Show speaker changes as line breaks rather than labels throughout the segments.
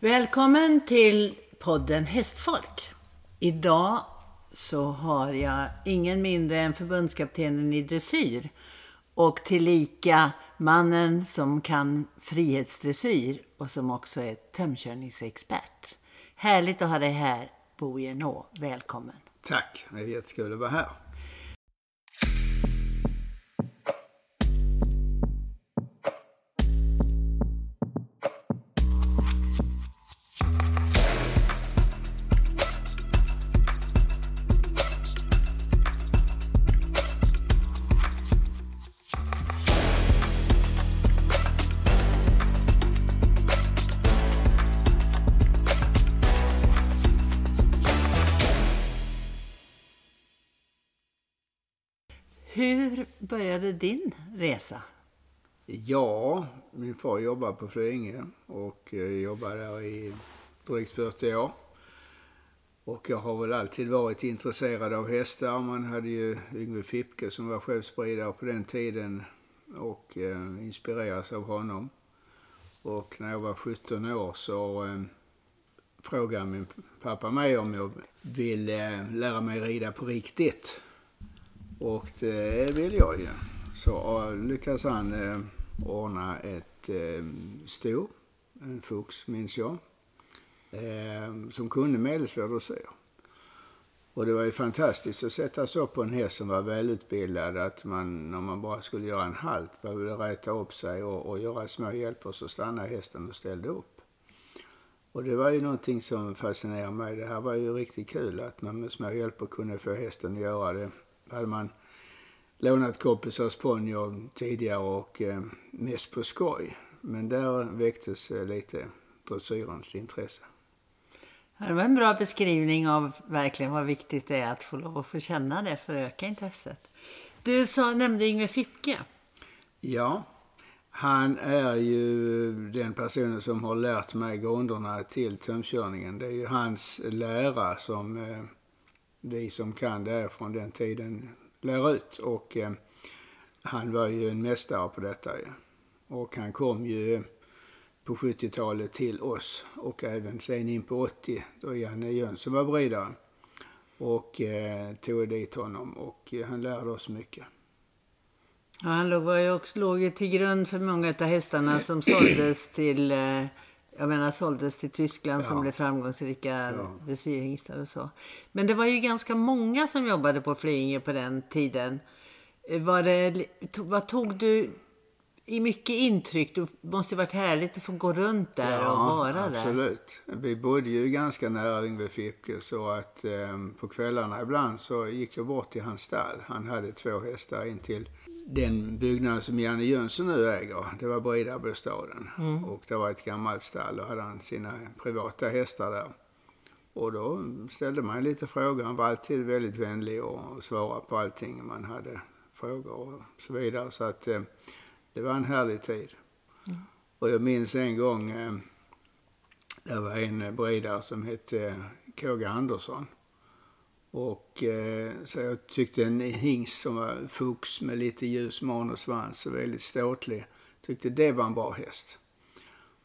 Välkommen till podden Hästfolk. Idag så har jag ingen mindre än förbundskaptenen i dressyr och tillika mannen som kan frihetsdressyr och som också är tömkörningsexpert. Härligt att ha dig här, Bo Jenå. Välkommen.
Tack, det är jättekul att vara här.
Resa?
Ja, min far jobbar på Flyinge och jobbade jobbar där i drygt 40 år. Och jag har väl alltid varit intresserad av hästar. Man hade ju Yngve Fipke som var chefsspridare på den tiden och eh, inspirerades av honom. Och när jag var 17 år så eh, frågade min pappa mig om jag ville eh, lära mig rida på riktigt. Och det vill jag ju. Så lyckades han eh, ordna ett eh, sto, en fux minns jag, eh, som kunde medelsvår dressyr. Och det var ju fantastiskt att sätta sig upp på en häst som var välutbildad, att man när man bara skulle göra en halt behövde räta upp sig och, och göra små hjälper så stannade hästen och ställde upp. Och det var ju någonting som fascinerade mig. Det här var ju riktigt kul att man med små hjälper kunde få hästen att göra det. Hade man lånat kompisars ponnyer tidigare och eh, mest på skoj. Men där väcktes eh, lite dressyrens intresse.
Det var en bra beskrivning av verkligen vad viktigt det är att få lov att få känna det för att öka intresset. Du sa, nämnde Yngve Fipke.
Ja, han är ju den personen som har lärt mig grunderna till tömkörningen. Det är ju hans lära som eh, vi som kan det från den tiden lär ut. Och eh, han var ju en mästare på detta ju. Och han kom ju på 70-talet till oss och även sen in på 80 då Janne Jönsson var bridare. Och eh, tog dit honom och eh, han lärde oss mycket.
Ja, han låg, var ju också, låg ju till grund för många av hästarna som såldes till eh, jag menar såldes till Tyskland
Ja.
som blev framgångsrika
Ja.
dressyrhingstar och så. Men det var ju ganska många som jobbade på Flyinge på den tiden. Eh, Var det, vad tog du i mycket intryck? Det måste ju varit härligt att få gå runt där och vara där.
absolut. Vi bodde ju ganska nära Yngve Fipke så att eh, på kvällarna ibland så gick jag bort till hans stall. Han hade två hästar in till den byggnad som Janne Jönsson nu äger. Det var Bridarbostaden. Och det var ett gammalt stall och hade han sina privata hästar där. Och då ställde man lite frågor. Han var alltid väldigt vänlig och svarade på allting man hade frågor och så vidare. Så att eh, det var en härlig tid. Och jag minns en gång, eh, det var en bridare som hette KG Andersson. Och eh, så jag tyckte en hingst som var Fuchs med lite ljus man och svans och väldigt ståtlig. Tyckte det var en bra häst.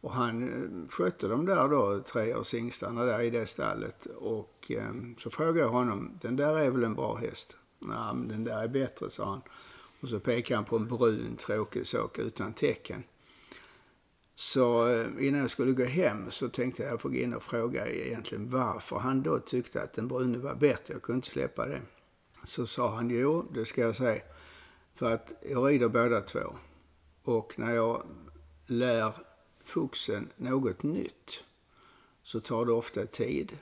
Och han eh, skötte de där då, treårshingstarna där i det stallet. Och eh, så frågade jag honom, den där är väl en bra häst? Nej, men den där är bättre, sa han. Och så pekade han på en brun tråkig sak utan tecken. Så eh, innan jag skulle gå hem så tänkte jag få gå in och fråga egentligen varför han då tyckte att den brune var bättre. Jag kunde inte släppa det. Så sa han, jo, det ska jag säga. För att jag rider båda två. Och när jag lär fuxen något nytt så tar det ofta tid.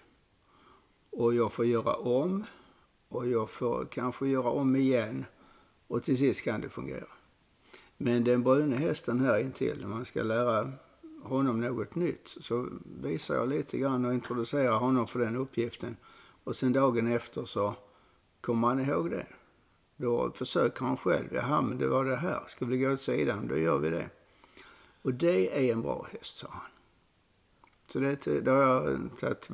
Och jag får göra om. Och jag får kanske göra om igen. Och till sist kan det fungera. Men den bruna hästen här intill, när man ska lära honom något nytt, så visar jag lite grann och introducerar honom för den uppgiften. Och sen dagen efter så kommer han ihåg det. Då försöker han själv. Jaha, men det var det här. Ska vi gå åt sidan? Då gör vi det. Och det är en bra häst, sa han. Så det, det har jag tagit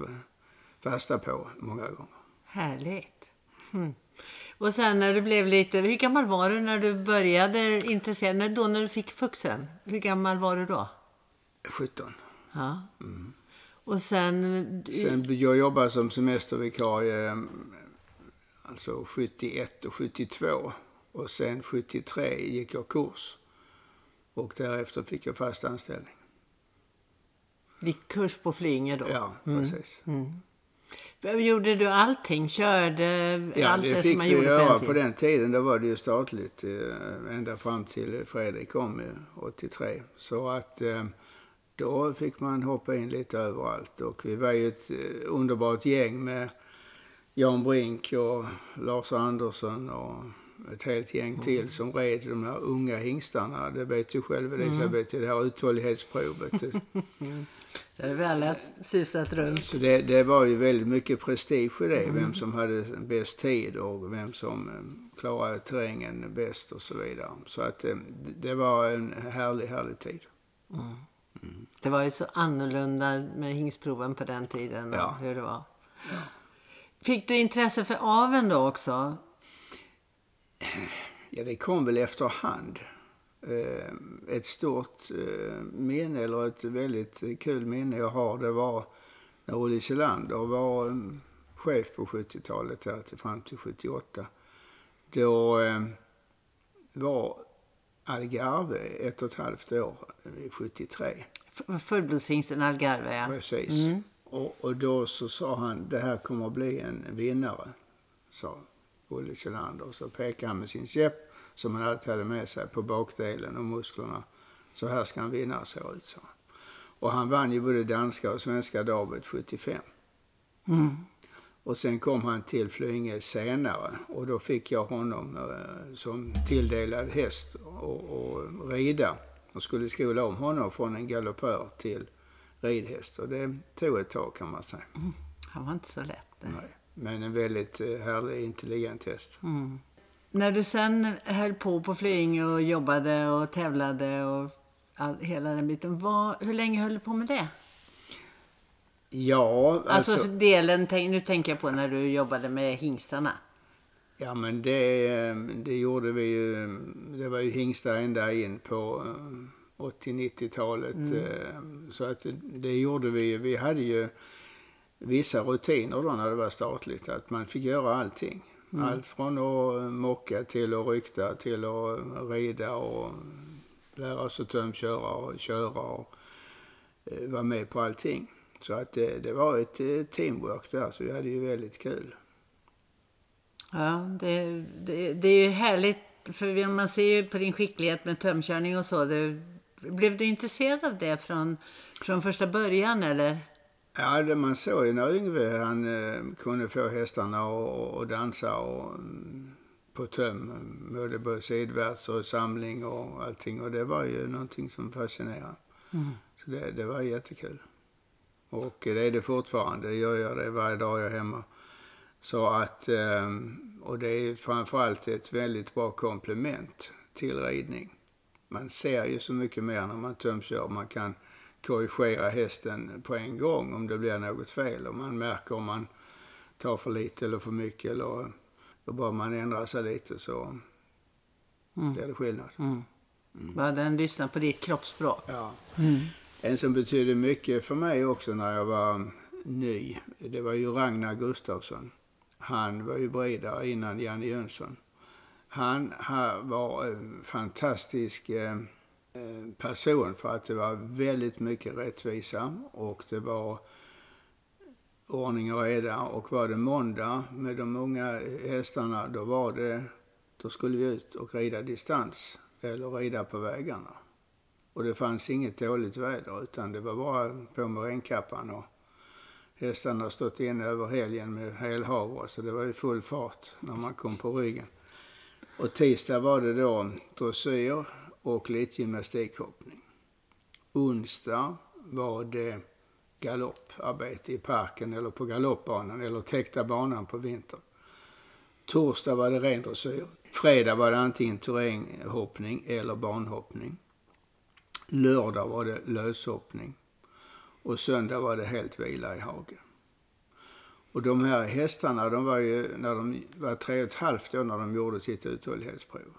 fasta på många gånger.
Härligt. Mm. Och sen när du blev lite, hur gammal var du när du började intressera dig? Då när du fick fuxen? Hur gammal var du då?
17.
Ja. Och sen...
Sen jag jobbade som semestervikarie eh, alltså 71 och 72. Och sen 73 gick jag kurs. Och därefter fick jag fast anställning.
Gick kurs på Flyinge då?
Ja, precis.
Gjorde du allting? Körde
Ja,
allt
det
det
fick
som man
vi
gjorde
göra
på den
på
tiden?
den tiden. Då var det ju statligt eh, ända fram till Fredrik kom eh, 83. Så att eh, då fick man hoppa in lite överallt. Och vi var ju ett eh, underbart gäng med Jan Brink och Lars Andersson och ett helt gäng till som red de här unga hingstarna. Det vet ju själv Elisabeth, i det här uthållighetsprovet.
Där vi alla susat runt.
Så det, det var ju väldigt mycket prestige i det. Vem som hade bäst tid och vem som eh, klarade terrängen bäst och så vidare. Så att eh, det var en härlig, härlig tid.
Det var ju så annorlunda med hingstproven på den tiden. och
Ja.
Hur det var. Fick du intresse för aveln då också?
Ja, det kom väl efterhand. Eh, Ett stort eh, minne, eller ett väldigt kul minne jag har, det var när Olle Kjellander var eh, chef på 70-talet, här till fram till 78. Då var Algarve ett och ett halvt år, eh, 73.
F- Fullblodshingsten Algarve, ja.
Precis. Och, och då så sa han, det här kommer att bli en vinnare, sa Olle Kjellander. Så pekade han med sin käpp, som han alltid hade med sig, på bakdelen och musklerna. Så här ska en vinnare se ut, sa han. Och han vann ju både danska och svenska David 75.
Mm.
Och sen kom han till Flyinge senare och då fick jag honom eh, som tilldelad häst och, och rida. Och skulle skola om honom från en galoppör till ridhäst. Och det tog ett tag kan man säga.
Han var inte så lätt. det.
Nej. Men en väldigt eh, härlig, intelligent häst.
Mm. När du sen höll på på Flyinge och jobbade och tävlade och all, hela den biten. Vad, hur länge höll du på med det?
Ja,
Alltså,
alltså,
delen, nu tänker jag på när du jobbade med hingstarna.
ja men det, eh, det gjorde vi ju. Det var ju hingstar ända in på eh, 80-90-talet. eh, Så att det, det gjorde vi ju. Vi hade ju vissa rutiner då när det var statligt. Att man fick göra allting. Allt från att mocka till att rykta till att rida och lära sig tömköra och köra och eh, vara med på allting. Så att det, det var ett eh, teamwork där, så vi hade ju väldigt kul.
Ja, det, det, det är ju härligt. För man ser ju på din skicklighet med tömkörning och så. Du, blev du intresserad av det från, från första början eller?
Ja, det man såg ju när Yngve han eh, kunde få hästarna att dansa och, mm, på töm, både på sidvärts och samling och allting. Och det var ju någonting som fascinerade. Så det, det var jättekul. Och det är det fortfarande. Det gör jag det varje dag jag är hemma. Så att, eh, och det är framförallt ett väldigt bra komplement till ridning. Man ser ju så mycket mer när man tömkör. Man kan korrigera hästen på en gång om det blir något fel. Och man märker om man tar för lite eller för mycket. Eller, då bara man ändrar sig lite så blir det skillnad.
Bara den lyssnar på ditt kroppsspråk.
Ja. En som betydde mycket för mig också när jag var ny, det var ju Ragnar Gustafsson. Han var ju bredare innan Janne Jönsson. Han ha- var en fantastisk eh, Eh, person för att det var väldigt mycket rättvisa och det var ordning och reda. Och var det måndag med de unga hästarna, då var det, då skulle vi ut och rida distans eller rida på vägarna. Och det fanns inget dåligt väder utan det var bara på med regnkappan och hästarna stått inne över helgen med helhavre så det var ju full fart när man kom på ryggen. Och tisdag var det då dressyr och lite gymnastikhoppning. Onsdag var det galopparbete i parken eller på galoppbanan eller täckta banan på vintern. Torsdag var det ren dressyr. Fredag var det antingen terränghoppning eller banhoppning. Lördag var det löshoppning. Och söndag var det helt vila i hagen. Och de här hästarna, de var ju, när de var tre och ett halvt år när de gjorde sitt uthållighetsprov.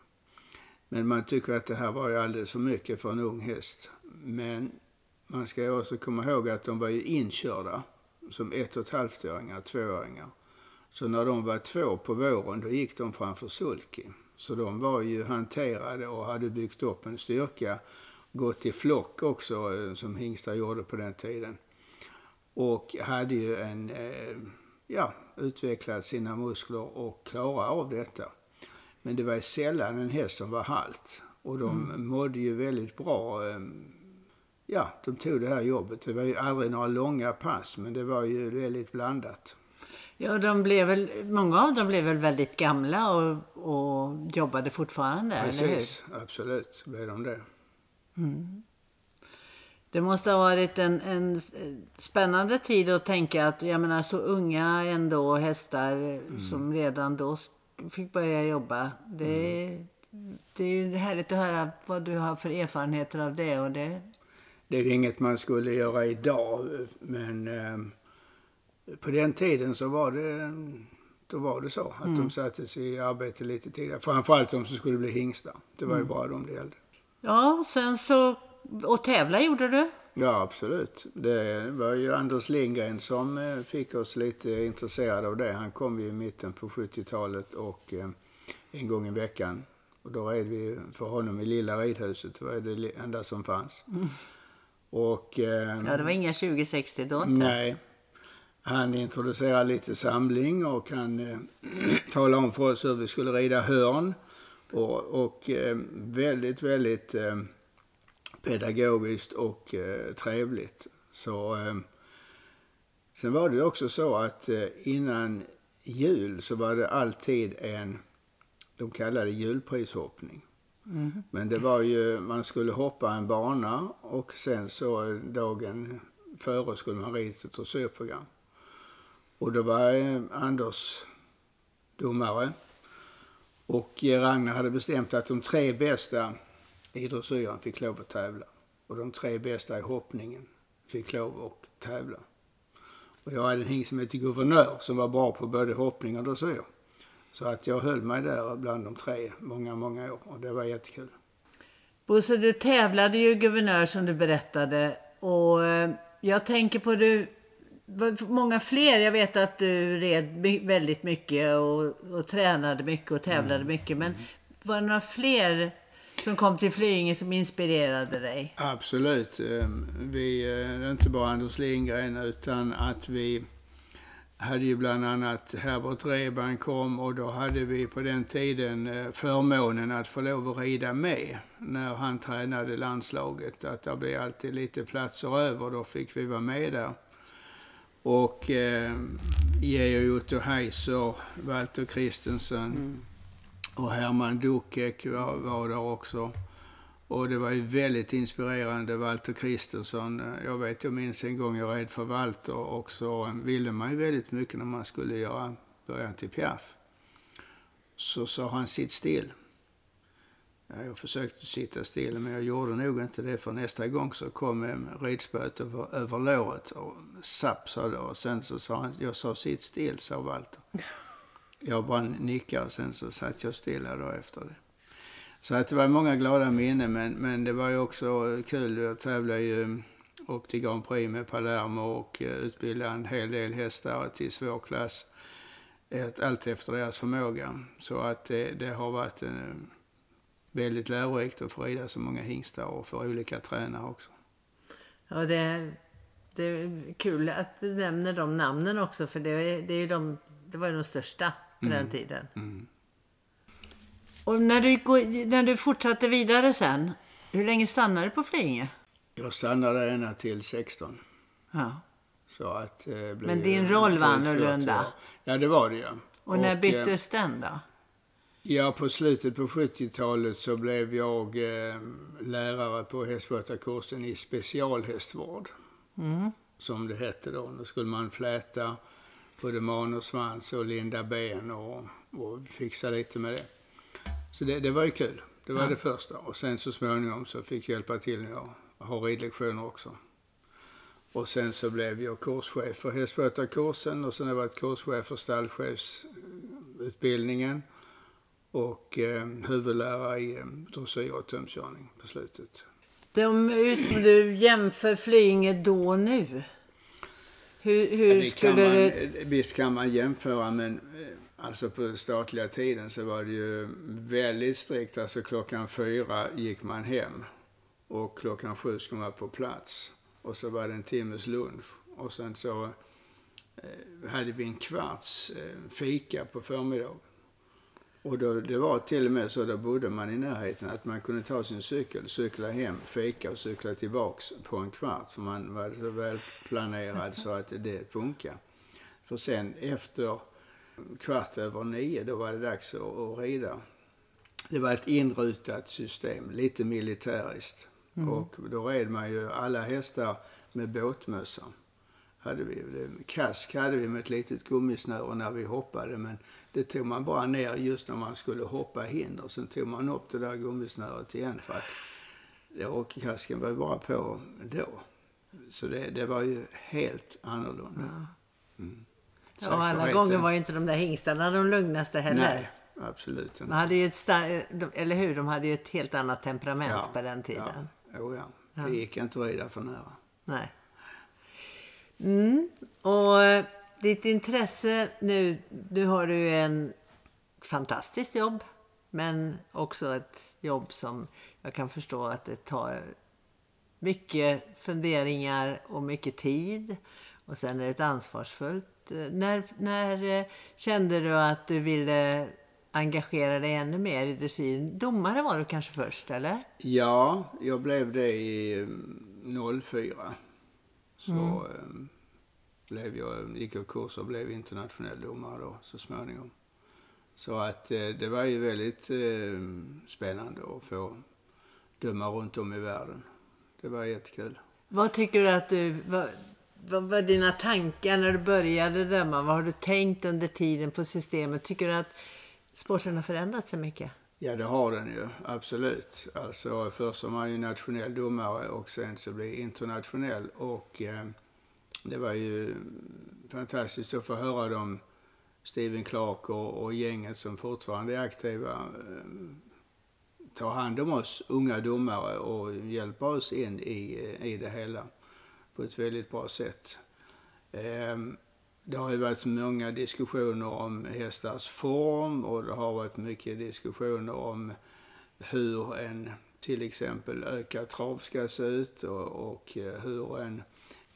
Men man tycker att det här var ju alldeles för mycket för en ung häst. Men man ska ju också komma ihåg att de var ju inkörda som ett och ett halvt-åringar, tvååringar. Så när de var två på våren, då gick de framför sulky. Så de var ju hanterade och hade byggt upp en styrka, gått i flock också, eh, som hingstar gjorde på den tiden. Och hade ju en, eh, ja, utvecklat sina muskler och klara av detta. Men det var sällan en häst som var halt. Och de mm. mådde ju väldigt bra. Eh, ja, de tog det här jobbet. Det var ju aldrig några långa pass, men det var ju väldigt blandat.
Ja, de blev väl, många av dem blev väl väldigt gamla och, och jobbade fortfarande,
Precis,
eller hur?
absolut blev de det. Mm.
Det måste ha varit en, en spännande tid att tänka att, jag menar så unga ändå hästar mm. som redan då fick börja jobba. Det, mm. det är ju härligt att höra vad du har för erfarenheter av det. Och det...
det är inget man skulle göra idag, men eh, på den tiden så var det, då var det så. Att mm. de sattes i arbete lite tidigare. Framförallt de som skulle bli hingstar. Det var ju mm. bara de det gällde.
Ja, sen så, och tävla gjorde du?
Ja, absolut. Det var ju Anders Lindgren som eh, fick oss lite intresserade av det. Han kom ju i mitten på 70-talet och eh, en gång i veckan. Och då red vi för honom i lilla ridhuset. Det var det enda som fanns. Mm.
Och, eh, ja, det var inga 2060 då inte?
Nej. Han introducerade lite samling och han eh, talade om för oss hur vi skulle rida hörn. Och, och eh, väldigt, väldigt eh, pedagogiskt och eh, trevligt. Så, eh, sen var det också så att eh, innan jul så var det alltid en, de kallade julprishoppning. Mm. Men det var ju, man skulle hoppa en bana och sen så dagen före skulle man rida ett dressyrprogram. Och då var eh, Anders domare. Och Ragnar hade bestämt att de tre bästa i dressyren fick lov att tävla. Och de tre bästa i hoppningen fick lov att tävla. Och jag hade en hingst som hette Guvernör som var bra på både hoppning och dressyr. Så att jag höll mig där bland de tre många, många år och det var jättekul.
Bosse, du tävlade ju Guvernör som du berättade och eh, jag tänker på du många fler. Jag vet att du red väldigt mycket och, och tränade mycket och tävlade mm. mycket. Men var det några fler som kom till Flyinge som inspirerade dig?
Absolut. Ehm, vi, eh, det är inte bara Anders Lindgren utan att vi hade ju bland annat Herbert Reban kom och då hade vi på den tiden eh, förmånen att få lov att rida med när han tränade landslaget. Att det blev alltid lite platser över, då fick vi vara med där. Och eh, Georg Otto Heiser, Walter Kristensen mm och Herman Dukek var, var där också. Och det var ju väldigt inspirerande, Walter Kristensson. Jag vet, jag minns en gång jag red för Walter och så ville man ju väldigt mycket när man skulle göra början till Piaf. Så sa han, sitt still. Ja, jag försökte sitta still, men jag gjorde nog inte det. För nästa gång så kom ridspöet över, över låret och sapp sa det. Och sen så sa han, jag sa sitt still, sa Walter. Jag bara nickade och sen så satt jag stilla då efter det. Så att det var många glada minnen, men, men det var ju också kul. Jag tävlade ju mm, upp till Grand Prix med Palermo och eh, utbildade en hel del hästar till svår klass. Allt efter deras förmåga. Så att det, det har varit en väldigt lärorikt att få rida så många hingstar och för olika tränare också.
Ja, det, det är kul att du nämner de namnen också för det, det, är de, det var ju de största på mm. den tiden. Mm. Och när du, när du fortsatte vidare sen, hur länge stannade du på Flyinge?
Jag stannade ända till 16.
Ja.
Så att, eh,
Men din roll var annorlunda?
Ja, det var det ja.
Och när och, byttes eh, den då?
Ja, på slutet på 70-talet så blev jag eh, lärare på hästskötarkursen i specialhästvård. Mm. Som det hette då. Då skulle man fläta både man och svans och linda ben och, och fixa lite med det. Så det, det var ju kul. Det var ja. det första. Och sen så småningom så fick jag hjälpa till när jag har ridlektioner också. Och sen så blev jag kurschef för hästskötarkursen och sen har jag varit kurschef för stallchefsutbildningen och eh, huvudlärare i eh, dressyr och tömkörning på slutet.
De, du jämför Flyinge då och nu. Hur, hur
det kan
skulle
man,
det...
Visst kan man jämföra men eh, alltså på statliga tiden så var det ju väldigt strikt. Alltså klockan fyra gick man hem och klockan sju skulle man på plats. Och så var det en timmes lunch och sen så eh, hade vi en kvarts eh, fika på förmiddagen. Och då, det var till och med så, då bodde man i närheten, att man kunde ta sin cykel, cykla hem, fika och cykla tillbaks på en kvart. För man var så väl planerad så att det funkar. För sen efter kvart över nio, då var det dags att, att rida. Det var ett inrutat system, lite militäriskt. Och då red man ju alla hästar med båtmössa. Hade vi, kask hade vi med ett litet gummisnöre när vi hoppade, men det tog man bara ner just när man skulle hoppa hinder. Sen tog man upp det där gummisnöret igen för att ja, och kasken var bara på då. Så det, det var ju helt annorlunda. Mm.
Ja, alla gånger var ju inte de där hingstarna de lugnaste heller.
Nej, absolut
De
inte.
hade ju ett de- eller hur? De hade ju ett helt annat temperament
Ja,
på den tiden.
Ja, oh, ja. Det gick inte att rida för nära.
Nej. Mm. Och ditt intresse nu, nu har du en fantastiskt jobb. Men också ett jobb som jag kan förstå att det tar mycket funderingar och mycket tid. Och sen är det ett ansvarsfullt. Eh, När, när eh, kände du att du ville engagera dig ännu mer i dressyren? Domare var du kanske först, eller?
Ja, jag blev det i mm, 04. Så eh, blev jag, gick jag kurs och blev internationell domare då så småningom. Så att eh, det var ju väldigt eh, spännande att få döma runt om i världen. Det var jättekul.
Vad tycker du att du... Vad, vad var dina tankar när du började döma? Vad har du tänkt under tiden på systemet? Tycker du att sporten har förändrats så mycket?
Ja, det har den ju. Absolut. Alltså, först var man ju nationell domare och sen så blev internationell. Och eh, det var ju fantastiskt att få höra dem, Steven Clark och, och gänget som fortfarande är aktiva, eh, ta hand om oss unga domare och hjälpa oss in i, i det hela på ett väldigt bra sätt. Eh, det har ju varit många diskussioner om hästars form och det har varit mycket diskussioner om hur en till exempel ökad trav ska se ut och, och eh, hur en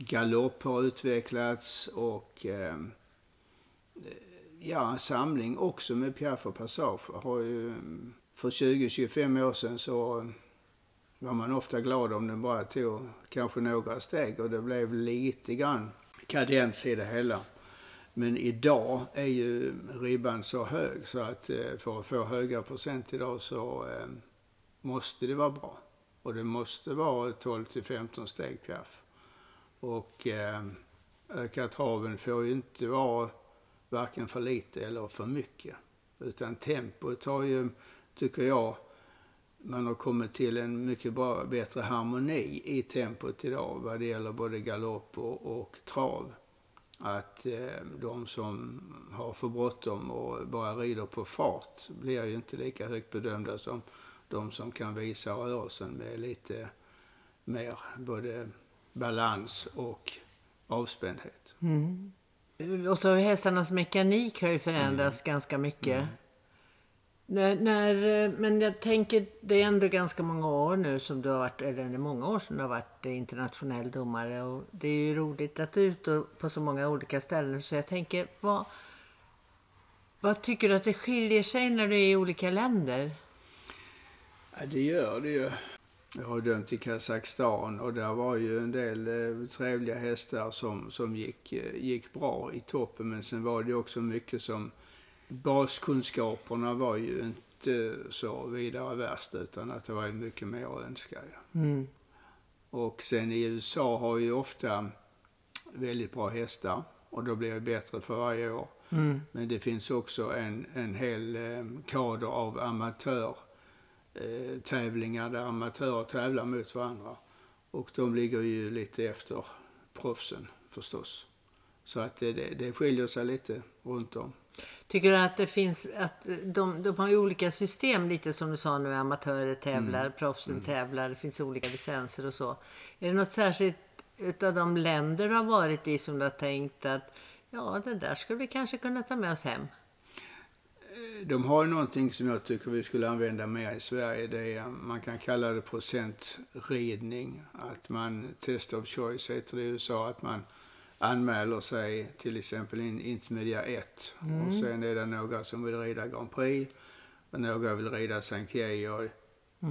galopp har utvecklats och eh, ja, en samling också med Piaf och passage har ju för 20-25 år sedan så var man ofta glad om den bara tog kanske några steg och det blev lite grann kadens i det hela. Men idag är ju ribban så hög så att eh, för att få höga procent idag så ehm, måste det vara bra. Och det måste vara 12 till 15 steg piaff. Och eh, öka traven får ju inte vara varken för lite eller för mycket. Utan tempot har ju, tycker jag, man har kommit till en mycket bra, bättre harmoni i tempot idag vad det gäller både galopp och, och trav. Att eh, de som har för bråttom och bara rider på fart blir ju inte lika högt bedömda som de som kan visa rörelsen med lite mer både balans och avspändhet.
Och så hästarnas mekanik har ju förändrats ganska mycket. När, när, eh, men jag tänker, det är ändå ganska många år nu som du har varit, eller det är många år som du har varit internationell domare. Och det är ju roligt att du är ute på så många olika ställen. Så jag tänker, vad, vad tycker du att det skiljer sig när du är i olika länder?
Ja, det gör det ju. Jag har dömt i Kazakstan och där var ju en del eh, trevliga hästar som, som gick, eh, gick bra i toppen. Men sen var det också mycket som baskunskaperna var ju inte så vidare värst utan att det var ju mycket mer att önska. ju.
Mm.
Och sen i USA har ju ofta väldigt bra hästar och då blir det bättre för varje år.
Mm.
Men det finns också en, en hel eh, kader av amatör eh, tävlingar där amatörer tävlar mot varandra. Och de ligger ju lite efter proffsen förstås. Så att det, det, skiljer sig lite runt om.
Tycker du att det finns, att de, de har ju olika system lite som du sa nu, amatörer tävlar,
Mm.
proffsen tävlar, det finns olika licenser och så. Är det något särskilt utav de länder du har varit i som du har tänkt att ja, det där skulle vi kanske kunna ta med oss hem?
De har ju någonting som jag tycker vi skulle använda mer i Sverige. Det är, man kan kalla det procentridning. Att man, test of choice heter det i USA, att man anmäler sig till exempel in Intermedia 1. Och sen är det några som vill rida Grand Prix och några vill rida Sankt Georg.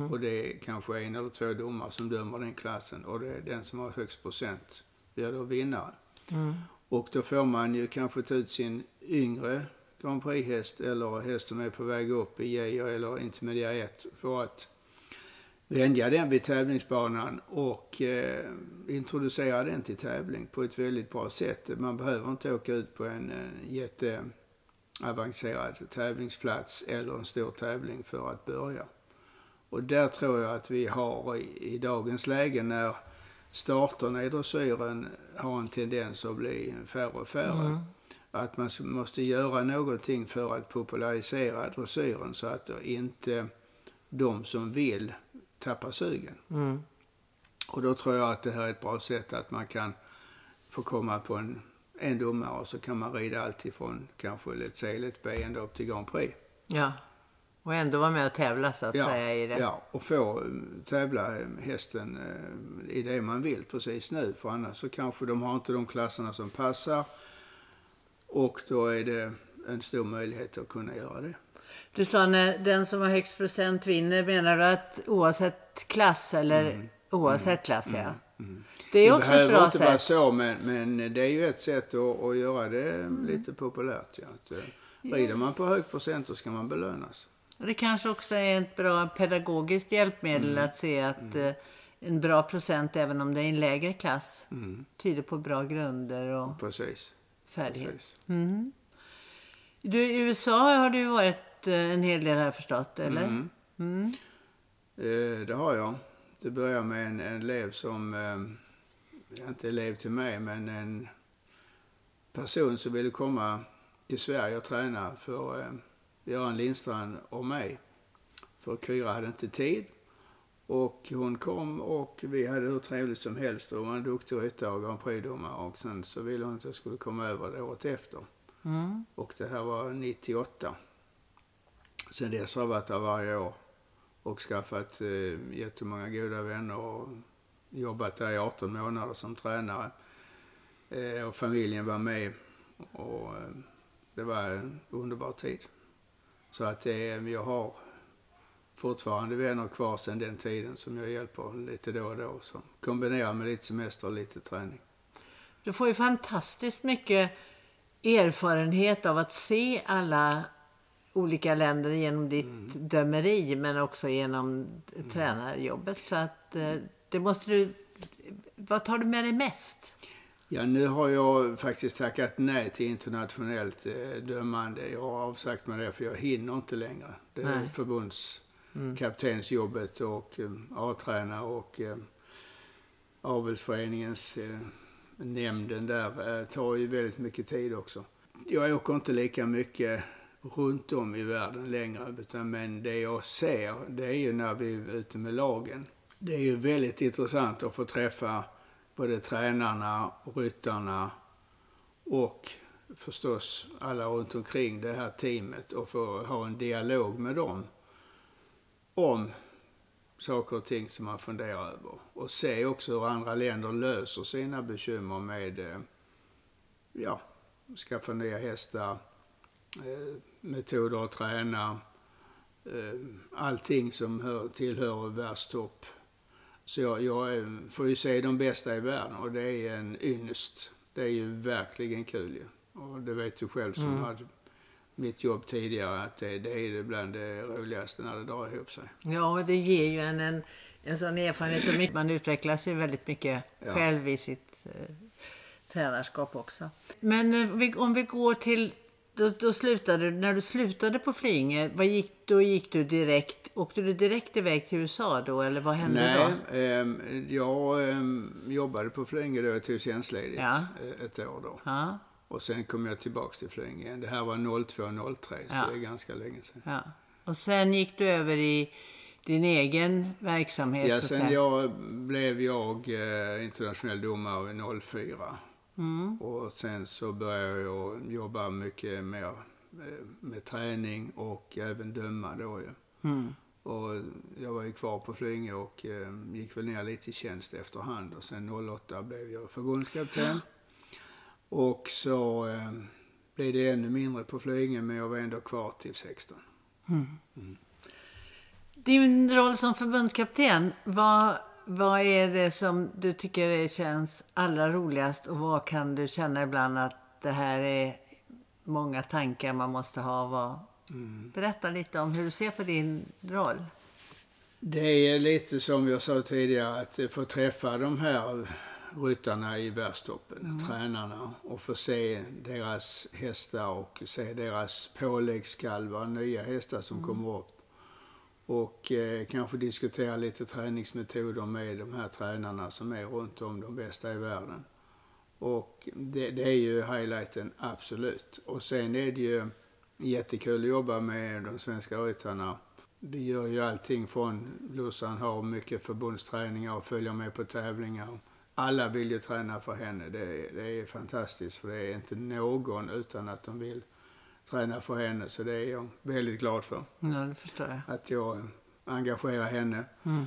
Och det är kanske en eller två domare som dömer den klassen och det är den som har högst procent blir då vinnare. Och då får man ju kanske ta ut sin yngre Grand Prix-häst eller häst som är på väg upp i Geijer eller Intermedia 1 för att vänja den vid tävlingsbanan och eh, introducera den till tävling på ett väldigt bra sätt. Man behöver inte åka ut på en, en jätteavancerad tävlingsplats eller en stor tävling för att börja. Och där tror jag att vi har i, i dagens läge när starterna i dressyren har en tendens att bli färre och färre. Mm. Att man måste göra någonting för att popularisera dressyren så att inte de som vill tappar sugen.
Mm.
Och då tror jag att det här är ett bra sätt att man kan få komma på en, en domare och så kan man rida allt ifrån kanske Let's säga Let's B ända upp till Grand Prix.
Ja. Och ändå vara med och tävla så att säga i det.
Ja, och få eh, tävla eh, hästen eh, i det man vill precis nu. För annars så kanske de har inte de klasserna som passar. Och då är det en stor möjlighet att kunna göra det.
Du sa när den som har högst procent vinner. Menar du att oavsett klass eller oavsett klass ja. Det är
det
också ett
behöver
bra
inte vara
sätt.
så, men, men det är ju ett sätt att, att göra det lite populärt. Ja. Att, eh, rider man på hög procent så ska man belönas.
Det kanske också är ett bra pedagogiskt hjälpmedel
Mm.
att se att eh, en bra procent, även om det är en lägre klass,
Mm.
tyder på bra grunder och
Precis.
Färdighet.
Precis.
Du, I USA har du varit eh, en hel del jag förstått, eller?
Mm. Eh, det har jag. Det börjar med en, en elev som, eh, inte elev till mig, men en person som ville komma till Sverige och träna för eh, Göran Lindstrand och mig. För Kyra hade inte tid. Och hon kom och vi hade hur trevligt som helst och hon var en duktig ryttare och Grand Prix-domare. Och sen så ville hon att jag skulle komma över det året efter.
Mm.
Och det här var 98. Sen dess har jag varit där varje år och skaffat eh, jättemånga goda vänner och jobbat där i 18 månader som tränare. Eh, och familjen var med och eh, det var en underbar tid. Så att eh, jag har fortfarande vänner kvar sedan den tiden som jag hjälper lite då och då. Som kombinerar med lite semester och lite träning.
Du får ju fantastiskt mycket erfarenhet av att se alla olika länder genom ditt
Mm.
dömeri men också genom tränarjobbet. Så att eh, det måste du... Vad tar du med dig mest?
Ja, nu har jag faktiskt tackat nej till internationellt eh, dömande. Jag har avsagt mig det för jag hinner inte längre. Det är
Nej.
Mm. kaptensjobbet och eh, A-tränare och eh, avelsföreningens eh, nämnden där eh, tar ju väldigt mycket tid också. Jag åker inte lika mycket runt om i världen längre. Utan, men det jag ser, det är ju när vi är ute med lagen. Det är ju väldigt intressant att få träffa både tränarna, ryttarna och förstås alla runt omkring det här teamet och få ha en dialog med dem om saker och ting som man funderar över. Och se också hur andra länder löser sina bekymmer med, eh, ja, skaffa nya hästar, eh, metoder att träna, eh, allting som hör, tillhör världstopp. Så jag, jag får ju se de bästa i världen och det är en ynnest. Det är ju verkligen kul ju. Och det vet du själv som hade mitt jobb tidigare att det, det är bland det roligaste när det drar ihop sig.
Ja, det ger ju en en, en sån erfarenhet och mycket- man utvecklas ju väldigt mycket
Ja.
själv i sitt eh, tränarskap också. Men eh, vi, om vi går till, då, då slutade du, när du slutade på Flyinge, vad gick, då gick du direkt, åkte du direkt iväg till USA då eller vad hände
Nej,
då?
ehm, jag ehm, jobbade på Flyinge då, jag tog tjänstledigt
Ja.
eh, ett år då.
Ja,
Och sen kom jag tillbaks till Flyinge igen. Det här var 02-03,
Ja.
så det är ganska länge sedan.
Ja. Och sen gick du över i din egen verksamhet.
Ja, sen jag blev jag eh, internationell domare 04.
Mm.
Och sen så började jag jobba mycket mer eh, med träning och även döma då ju.
Mm.
Och jag var ju kvar på Flyinge och eh, gick väl ner lite i tjänst efterhand. Och sen 08 blev jag förbundskapten. Och så eh, blev det ännu mindre på Flyinge men jag var ändå kvar till 16.
Din roll som förbundskapten, vad, vad är det som du tycker känns allra roligast och vad kan du känna ibland att det här är många tankar man måste ha? Vad... Berätta lite om hur du ser på din roll.
Det är lite som jag sa tidigare att få träffa de här ryttarna i världstoppen, tränarna och få se deras hästar och se deras påläggskalvar, nya hästar som kommer upp. Och eh, kanske diskutera lite träningsmetoder med de här tränarna som är runt om de bästa i världen. Och det, det är ju highlighten, absolut. Och sen är det ju jättekul att jobba med de svenska ryttarna. Vi gör ju allting från Lussan har mycket förbundsträningar och följer med på tävlingar. Alla vill ju träna för henne. Det, är- det är fantastiskt för det är inte någon utan att de vill träna för henne. Så det är jag väldigt glad för.
Ja, det förstår jag.
Att jag engagerar henne.
Mm.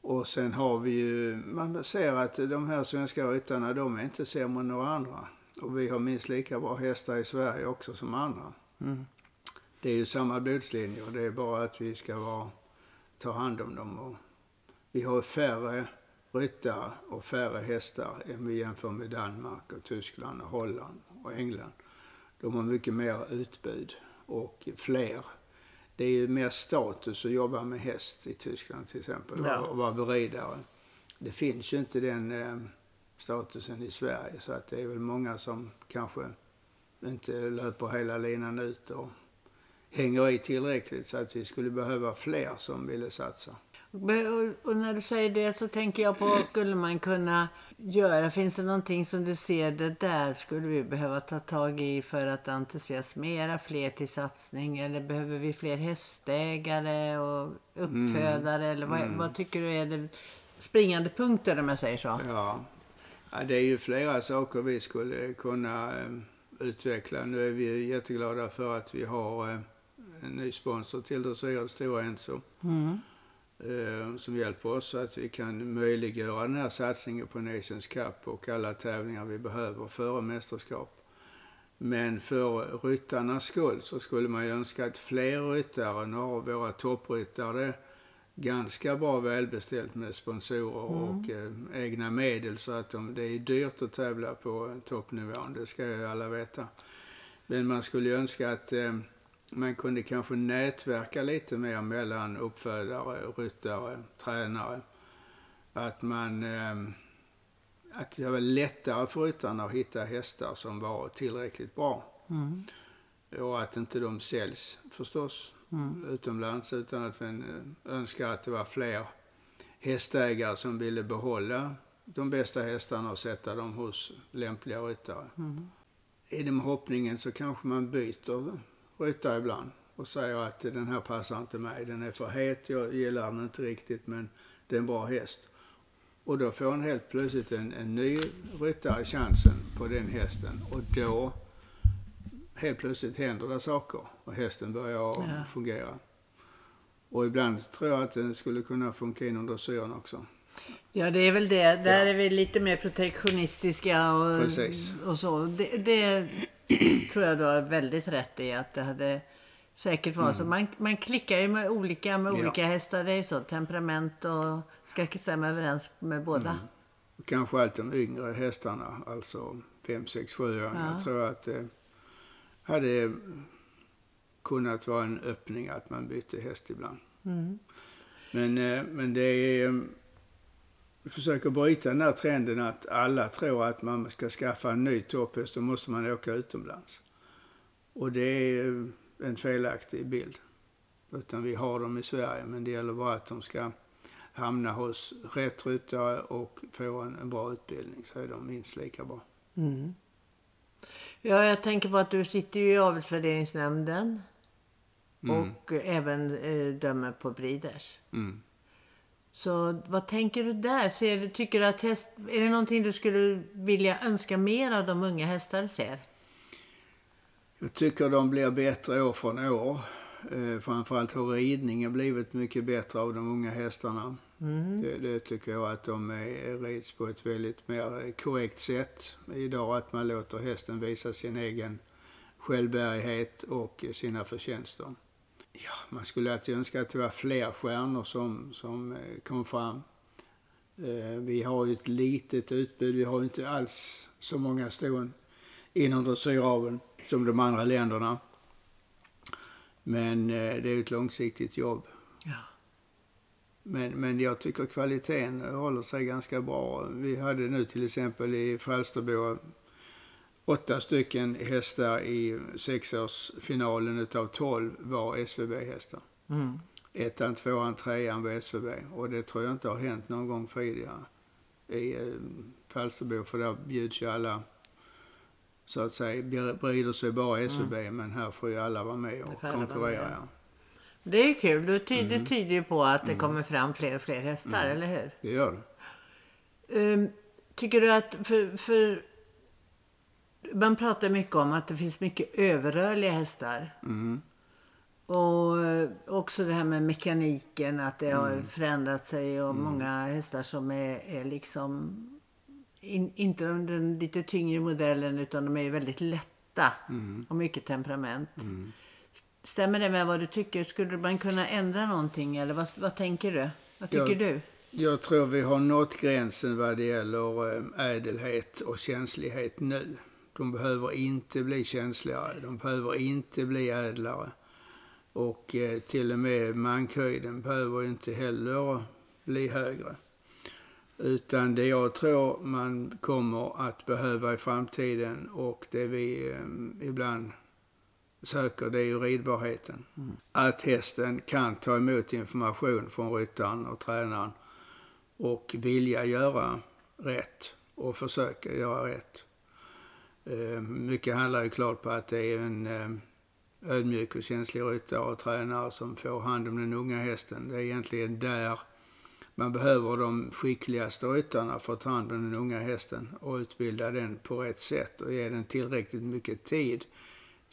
Och sen har vi ju, man ser att de här svenska ryttarna, de är inte sämre än några andra. Och vi har minst lika bra hästar i Sverige också som andra.
Mm.
Det är ju samma blodslinjer, det är bara att vi ska vara, ta hand om dem. Och vi har färre ryttare och färre hästar än vi jämför med Danmark och Tyskland och Holland och England. De har mycket mer utbud och fler. Det är ju mer status att jobba med häst i Tyskland till exempel
Ja.
och vara beridare. Det finns ju inte den eh, statusen i Sverige så att det är väl många som kanske inte löper hela linan ut och hänger i tillräckligt så att vi skulle behöva fler som ville satsa.
Och, när du säger det så tänker jag på, skulle man kunna göra? Finns det någonting som du ser, det där skulle vi behöva ta tag i för att entusiasmera fler till satsning? Eller behöver vi fler hästägare och uppfödare? Eller vad, vad tycker du är det springande punkten om jag säger så?
Ja. ja, det är ju flera saker vi skulle kunna eh, utveckla. Nu är vi jätteglada för att vi har eh, en ny sponsor till dressyr, Stora Enso,
Mm.
Eh, som hjälper oss så att vi kan möjliggöra den här satsningen på Nations Cup och alla tävlingar vi behöver före mästerskap. Men för ryttarnas skull så skulle man ju önska att fler ryttare, nu har våra toppryttare ganska bra välbeställt med sponsorer och eh, egna medel så att de, det är dyrt att tävla på toppnivån, det ska ju alla veta. Men man skulle ju önska att eh, man kunde kanske nätverka lite mer mellan uppfödare, ryttare, tränare. Att man eh, att det var lättare för ryttarna att hitta hästar som var tillräckligt bra.
Mm.
Och att inte de säljs förstås
Mm.
utomlands utan att man eh, önskar att det var fler hästägare som ville behålla de bästa hästarna och sätta dem hos lämpliga ryttare.
Mm.
I den hoppningen så kanske man byter ryttare ibland och säger att den här passar inte mig, den är för het, jag gillar den inte riktigt men det är en bra häst. Och då får han helt plötsligt en, en ny ryttare chansen på den hästen och då helt plötsligt händer det saker och hästen börjar
Ja.
fungera. Och ibland tror jag att den skulle kunna funka inom dressyren också.
Ja, det är väl det. Där är vi lite mer protektionistiska och,
Precis.
och så. Det, det tror jag du har väldigt rätt i att det hade säkert varit så. Man, man klickar ju med olika, med
Mm. Ja.
olika hästar. Det är ju så. Temperament och ska stämma överens med båda.
Mm. Kanske allt de yngre hästarna, alltså 5, 6, 7 år.
Ja.
Jag tror att det hade kunnat vara en öppning att man bytte häst ibland.
Mm.
Men, eh, men det är... försöker bryta den här trenden att alla tror att man ska skaffa en ny topphäst, då måste man åka utomlands. Och det är en felaktig bild. Utan vi har dem i Sverige, men det gäller bara att de ska hamna hos rätt ryttare och få en, en bra utbildning så är de minst lika bra.
Mm. Ja, jag tänker på att du sitter ju i avelsvärderingsnämnden.
Mm.
Och även eh, dömer på breeders.
Mm.
Så vad tänker du där? Ser, tycker att häst, är det någonting du skulle vilja önska mer av de unga hästar ser?
Jag tycker de blir bättre år från år. Eh, framförallt har ridningen blivit mycket bättre av de unga hästarna. Det, det tycker jag att de är, rids på ett väldigt mer korrekt sätt idag. Att man låter hästen visa sin egen självbärighet och sina förtjänster. Ja, man skulle alltid önska att det var fler stjärnor som, som eh, kom fram. Eh, Vi har ju ett litet utbud. Vi har ju inte alls så många ston inom dressyraveln som de andra länderna. Men eh, det är ett långsiktigt jobb.
Ja.
Men, men jag tycker kvaliteten håller sig ganska bra. Vi hade nu till exempel i Falsterbo åtta stycken hästar i sexårsfinalen utav 12 var SVB-hästar.
Mm.
Ettan, tvåan, trean var SVB. Och det tror jag inte har hänt någon gång tidigare i eh, Falsterbo. För där bjuds ju alla, så att säga, brider sig bara SVB. Men här får ju alla vara med och konkurrera. Ja.
Det är ju kul. Det tyder, det tyder ju på att det kommer fram fler och fler hästar, eller hur?
Det gör det.
Ehm, tycker du att... För, för man pratar mycket om att det finns mycket överrörliga hästar.
Mm.
Och eh, också det här med mekaniken, att det har
Mm.
förändrat sig och många hästar som är, är liksom in, inte den lite tyngre modellen utan de är väldigt lätta
Mm.
och mycket temperament. Stämmer det med vad du tycker? Skulle man kunna ändra någonting eller vad, vad tänker du? Vad tycker
Ja.
du?
Jag tror vi har nått gränsen vad det gäller eh, ädelhet och känslighet nu. De behöver inte bli känsligare, de behöver inte bli ädlare. Och eh, till och med mankhöjden behöver inte heller bli högre. Utan det jag tror man kommer att behöva i framtiden och det vi eh, ibland söker, det är ju ridbarheten. Att hästen kan ta emot information från ryttaren och tränaren och vilja göra rätt och försöka göra rätt. Eh, mycket handlar ju klart på att det är en eh, ödmjuk och känslig ryttare och tränare som får hand om den unga hästen. Det är egentligen där man behöver de skickligaste ryttarna för att ta hand om den unga hästen och utbilda den på rätt sätt och ge den tillräckligt mycket tid.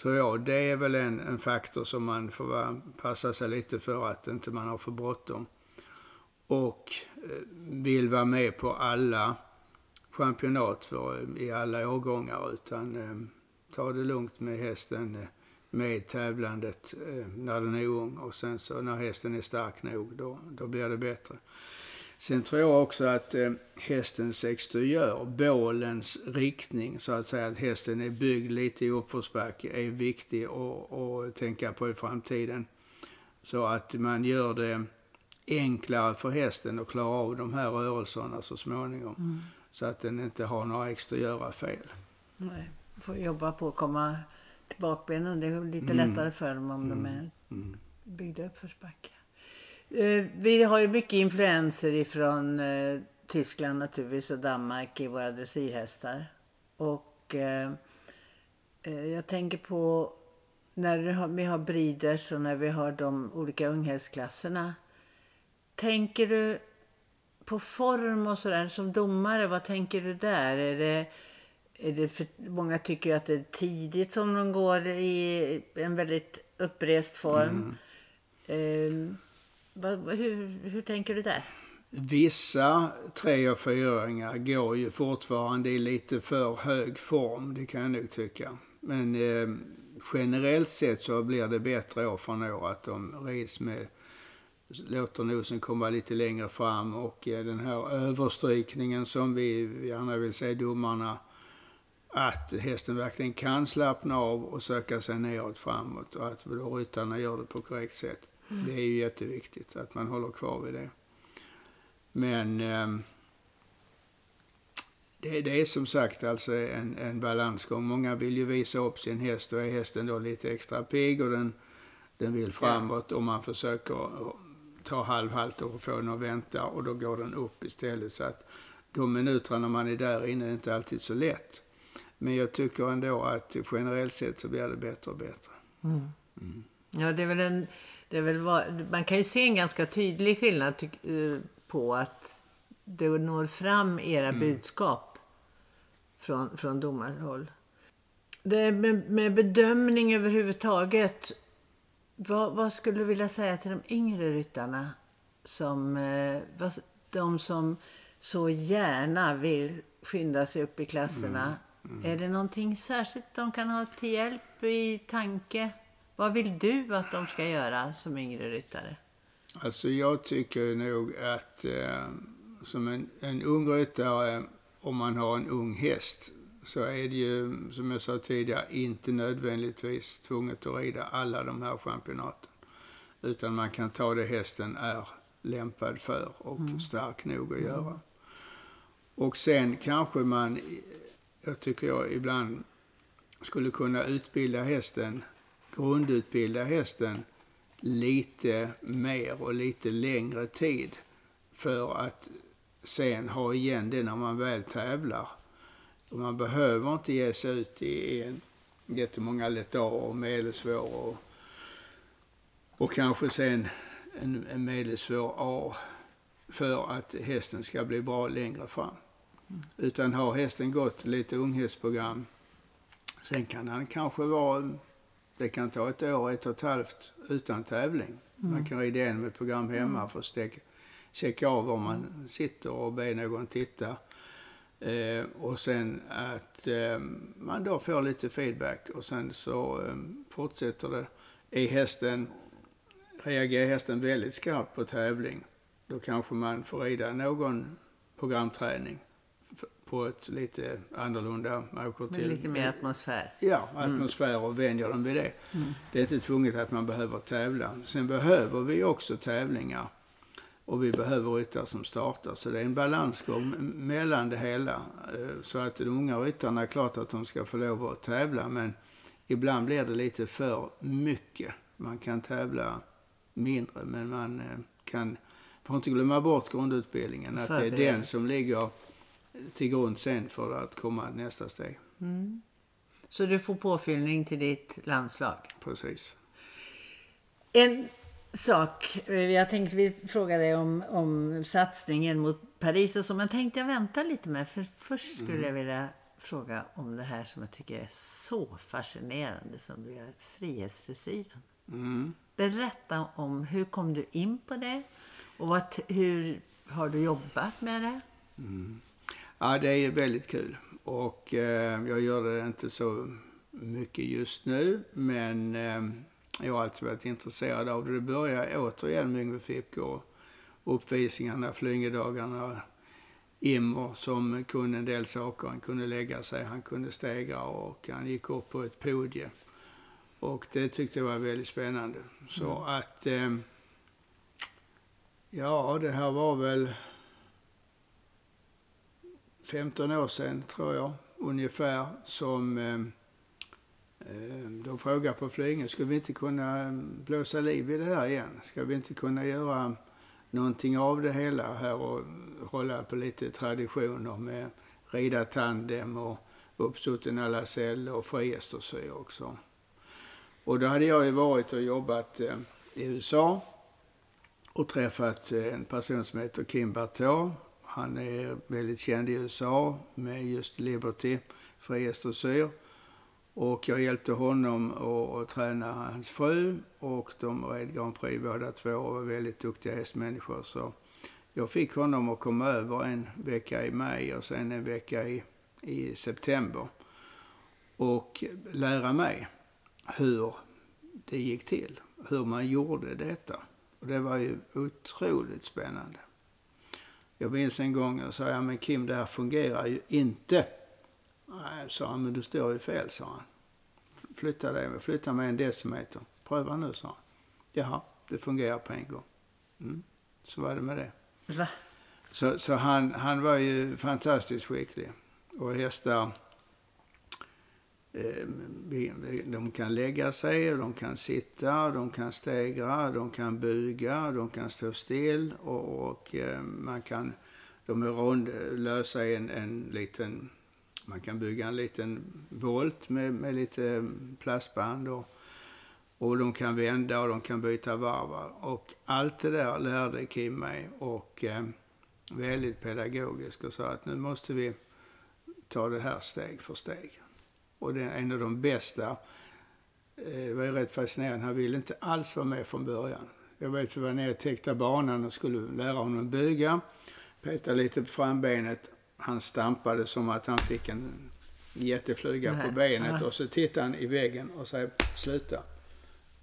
Tror jag, det är väl en, en faktor som man får vara, passa sig lite för att inte man har för bråttom. Och eh, vill vara med på alla championat för, eh, i alla årgångar utan eh, ta det lugnt med hästen eh, med tävlandet eh, när den är ung och sen så när hästen är stark nog då, då blir det bättre. Sen tror jag också att eh, hästens exteriör, bålens riktning så att säga, att hästen är byggd lite i uppförsbacke är viktig att att tänka på i framtiden. Så att man gör det enklare för hästen att klara av de här rörelserna så småningom. Mm. Så att den inte har några exteriöra fel.
Nej, får jobba på att komma till bakbenen. Det är lite
Mm.
lättare för dem om de är
Mm.
byggda uppförsbacke. Eh, vi har ju mycket influenser ifrån eh, Tyskland naturligtvis och Danmark i våra dressyrhästar. Och eh, jag tänker på när vi har, breeders och när vi har de olika unghästklasserna. Tänker du på form och sådär som domare? Vad tänker du där? Är det, är det för, många tycker ju att det är tidigt som de går i en väldigt upprest form. Eh, vad, vad- hur, hur tänker du där?
Vissa tre och fyraåringar går ju fortfarande i lite för hög form, det kan jag nog tycka. Men eh, generellt sett så blir det bättre år från år att de rids med, låter nosen komma lite längre fram och eh, den här överstrykningen som vi gärna vill se domarna, att hästen verkligen kan slappna av och söka sig neråt framåt och att då ryttarna gör det på korrekt sätt. Det är ju jätteviktigt att man håller kvar vid det. Men ehm, det, det är som sagt alltså en, en balansgång. Många vill ju visa upp sin häst och är hästen då lite extra pigg och den, den vill framåt och man försöker ta halvhalt och få den att vänta och då går den upp istället. Så att de minuterna man är där inne är inte alltid så lätt. Men jag tycker ändå att generellt sett så blir det bättre och bättre.
Ja, det är väl en, det är väl, man kan ju se en ganska tydlig skillnad tyck, eh, på att det når fram era budskap från, från domarhåll. Det med, med bedömning överhuvudtaget. Vad, vad skulle du vilja säga till de yngre ryttarna? Som, eh, de som så gärna vill skynda sig upp i klasserna. Är det någonting särskilt de kan ha till hjälp i tanke? Vad vill du att de ska göra som yngre ryttare?
Alltså jag tycker nog att eh, som en, en ung ryttare, om man har en ung häst, så är det ju, som jag sa tidigare, inte nödvändigtvis tvunget att rida alla de här championaten. Utan man kan ta det hästen är lämpad för och stark nog att göra. Och sen kanske man, jag tycker jag ibland skulle kunna utbilda hästen, grundutbilda hästen lite mer och lite längre tid för att sen ha igen det när man väl tävlar. Och man behöver inte ge sig ut i en jättemånga letarer och medelsvår och, och kanske sen en, en medelsvår A för att hästen ska bli bra längre fram. Utan har hästen gått lite unghästprogram, sen kan han kanske vara det kan ta ett år, ett och ett halvt utan tävling. Man kan rida igenom ett program hemma för att checka av var man sitter och be någon titta. Eh, och sen att eh, man då får lite feedback och sen så eh, fortsätter det. Är hästen, reagerar hästen väldigt skarpt på tävling, då kanske man får rida någon programträning på ett lite annorlunda, man åker
Med
till
lite mer atmosfär.
Ja, atmosfär och vänjer dem vid det. Det är inte tvunget att man behöver tävla. Sen behöver vi också tävlingar. Och vi behöver ryttare som startar. Så det är en balansgång mellan det hela. Eh, Så att de unga ryttarna är klart att de ska få lov att tävla. Men ibland blir det lite för mycket. Man kan tävla mindre men man eh, kan, får inte glömma bort grundutbildningen. Att det är den som ligger till grund sen för att komma nästa steg.
Så du får påfyllning till ditt landslag.
Precis.
En sak, jag tänkte vi fråga dig om, om satsningen mot Paris och så, men tänkte jag vänta lite med. För först skulle jag vilja fråga om det här som jag tycker är så fascinerande som du gör, frihetsdressyren.
Mm.
Berätta om hur kom du in på det och vad, hur har du jobbat med det?
Ja, det är väldigt kul. Och eh, jag gör det inte så mycket just nu, men eh, jag har alltid varit intresserad av det. Det började återigen med Yngve och uppvisningarna, flyngedagarna, Immer som kunde en del saker. Han kunde lägga sig, han kunde stegra och han gick upp på ett podie. Och det tyckte jag var väldigt spännande. Så att, eh, ja, det här var väl 15 år sedan, tror jag, ungefär, som eh, Ehm, de frågade på flygen, ska vi inte kunna ehm, blåsa liv i det här igen? Ska vi inte kunna göra någonting av det hela här och hålla på lite traditioner med rida tandem och uppsutten alla cell och frihetsdressyr också. Och då hade jag ju varit och jobbat eh, i USA och träffat eh, en person som heter Kim Barteau. Han är väldigt känd i USA med just Liberty, frihetsdressyr. Och jag hjälpte honom att, träna hans fru och de red Grand Prix båda två och var väldigt duktiga hästmänniskor. Så jag fick honom att komma över en vecka i maj och sen en vecka i, i september och lära mig hur det gick till, hur man gjorde detta. Och det var ju otroligt spännande. Jag minns en gång jag sa, ja men Kim det här fungerar ju inte. Nej, sa han, men du står ju fel, sa han. Flytta dig, flytta mig en decimeter. Pröva nu, sa han. Jaha, det fungerar på en gång. Mm. Så var det med det.
Va?
Så, så han, han var ju fantastiskt skicklig. Och hästar, eh, de kan lägga sig, de kan sitta, de kan stegra, de kan buga, de kan stå still och, och eh, man kan, de är rond, lösa en, en liten man kan bygga en liten volt med, med lite plastband och, och de kan vända och de kan byta varv. Och allt det där lärde Kim mig och eh, väldigt pedagogisk och sa att nu måste vi ta det här steg för steg. Och det är en av de bästa, eh, det var ju rätt fascinerande, han ville inte alls vara med från början. Jag vet vi var nere och täckte banan och skulle lära honom bygga, peta lite på frambenet. Han stampade som att han fick en jättefluga på benet och så tittade han i väggen och sa sluta.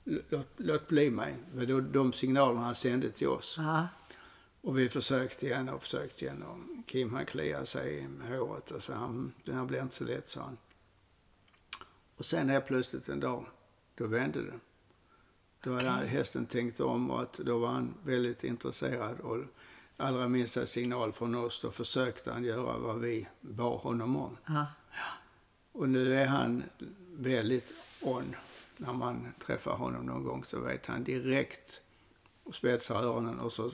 Låt, låt bli mig. Det var de signalerna han sände till oss.
Ja.
Och vi försökte igen och försökte igen. Och Kim han kliade sig i håret och sa han, det här blir inte så lätt, sa han. Och sen helt plötsligt en dag, då vände det. Då hade
Okej.
hästen tänkt om och att då var han väldigt intresserad. Och allra minsta signal från oss, då försökte han göra vad vi bad honom om.
Ja.
Och nu är han väldigt on. När man träffar honom någon gång så vet han direkt och spetsar öronen och så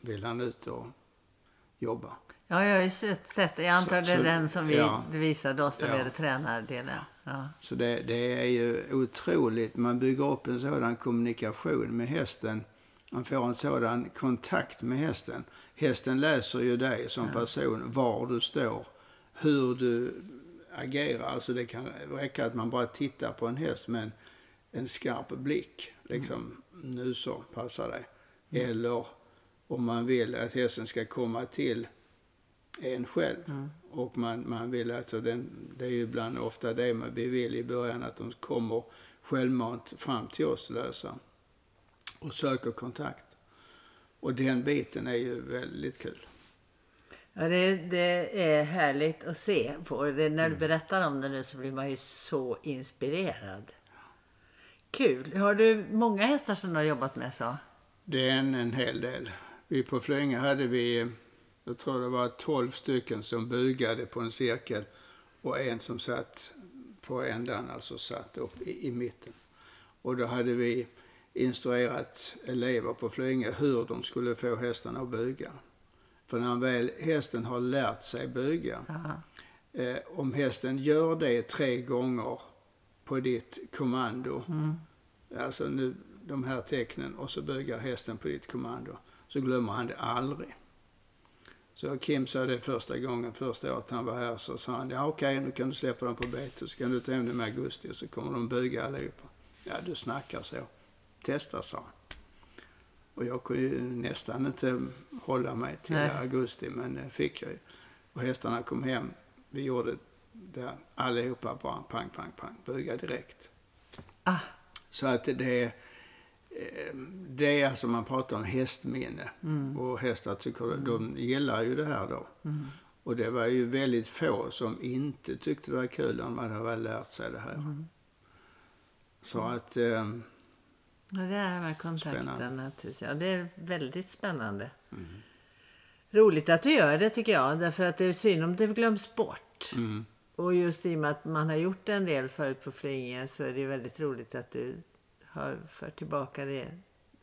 vill han ut och jobba.
Ja, jag har ju sett, sett. Jag antar
Så-
det är
så-
den som vi,
ja.
visade oss när vi
Ja.
hade tränardelen. Ja.
Så det, det är ju otroligt. Man bygger upp en sådan kommunikation med hästen. Man får en sådan kontakt med hästen. Hästen läser ju dig som person, var du står, hur du agerar. Alltså det kan räcka att man bara tittar på en häst med en, en skarp blick. Liksom, nu så, passa dig. Eller om man vill att hästen ska komma till en själv. Och man, man vill att, den, det är ju ibland ofta det man, vi vill i början, att de kommer självmant fram till oss lösa och söker kontakt. Och den biten är ju väldigt kul.
Ja, det, det är härligt att se på. Det, när
Mm.
du berättar om det nu så blir man ju så inspirerad. Kul. Har du många hästar som du har jobbat med så?
Det är en, en hel del. Vi på Flöinge hade vi, jag tror det var 12 stycken som bugade på en cirkel och en som satt på ändan, alltså satt upp i, i mitten. Och då hade vi instruerat elever på Flöinge hur de skulle få hästarna att buga. För när väl hästen har lärt sig buga, eh, om hästen gör det tre gånger på ditt kommando, alltså nu de här tecknen och så bugar hästen på ditt kommando, så glömmer han det aldrig. Så Kim sa det första gången, första året han var här, så sa han, ja okej, nu kan du släppa dem på bete, så kan du ta hem dem i augusti och så kommer de buga allihopa. Ja, du snackar så. Testa, sa han. Och jag kunde ju nästan inte hålla mig till
Nej.
augusti, men det fick jag ju. Och hästarna kom hem. Vi gjorde det allihopa bara pang, pang, pang, buga direkt.
Ah,
Så att det är, eh, det är alltså man pratar om hästminne. Och hästar tycker, de gillar ju det här då. Och det var ju väldigt få som inte tyckte det var kul om man hade väl lärt sig det här. Så att, eh,
ja, det är med kontakten
Spännande.
naturligtvis. Ja, det är väldigt spännande. Roligt att du gör det tycker jag. Därför att det är synd om det glöms bort.
mm,
Och just i och med att man har gjort en del förut på Flyinge så är det väldigt roligt att du har fört tillbaka det.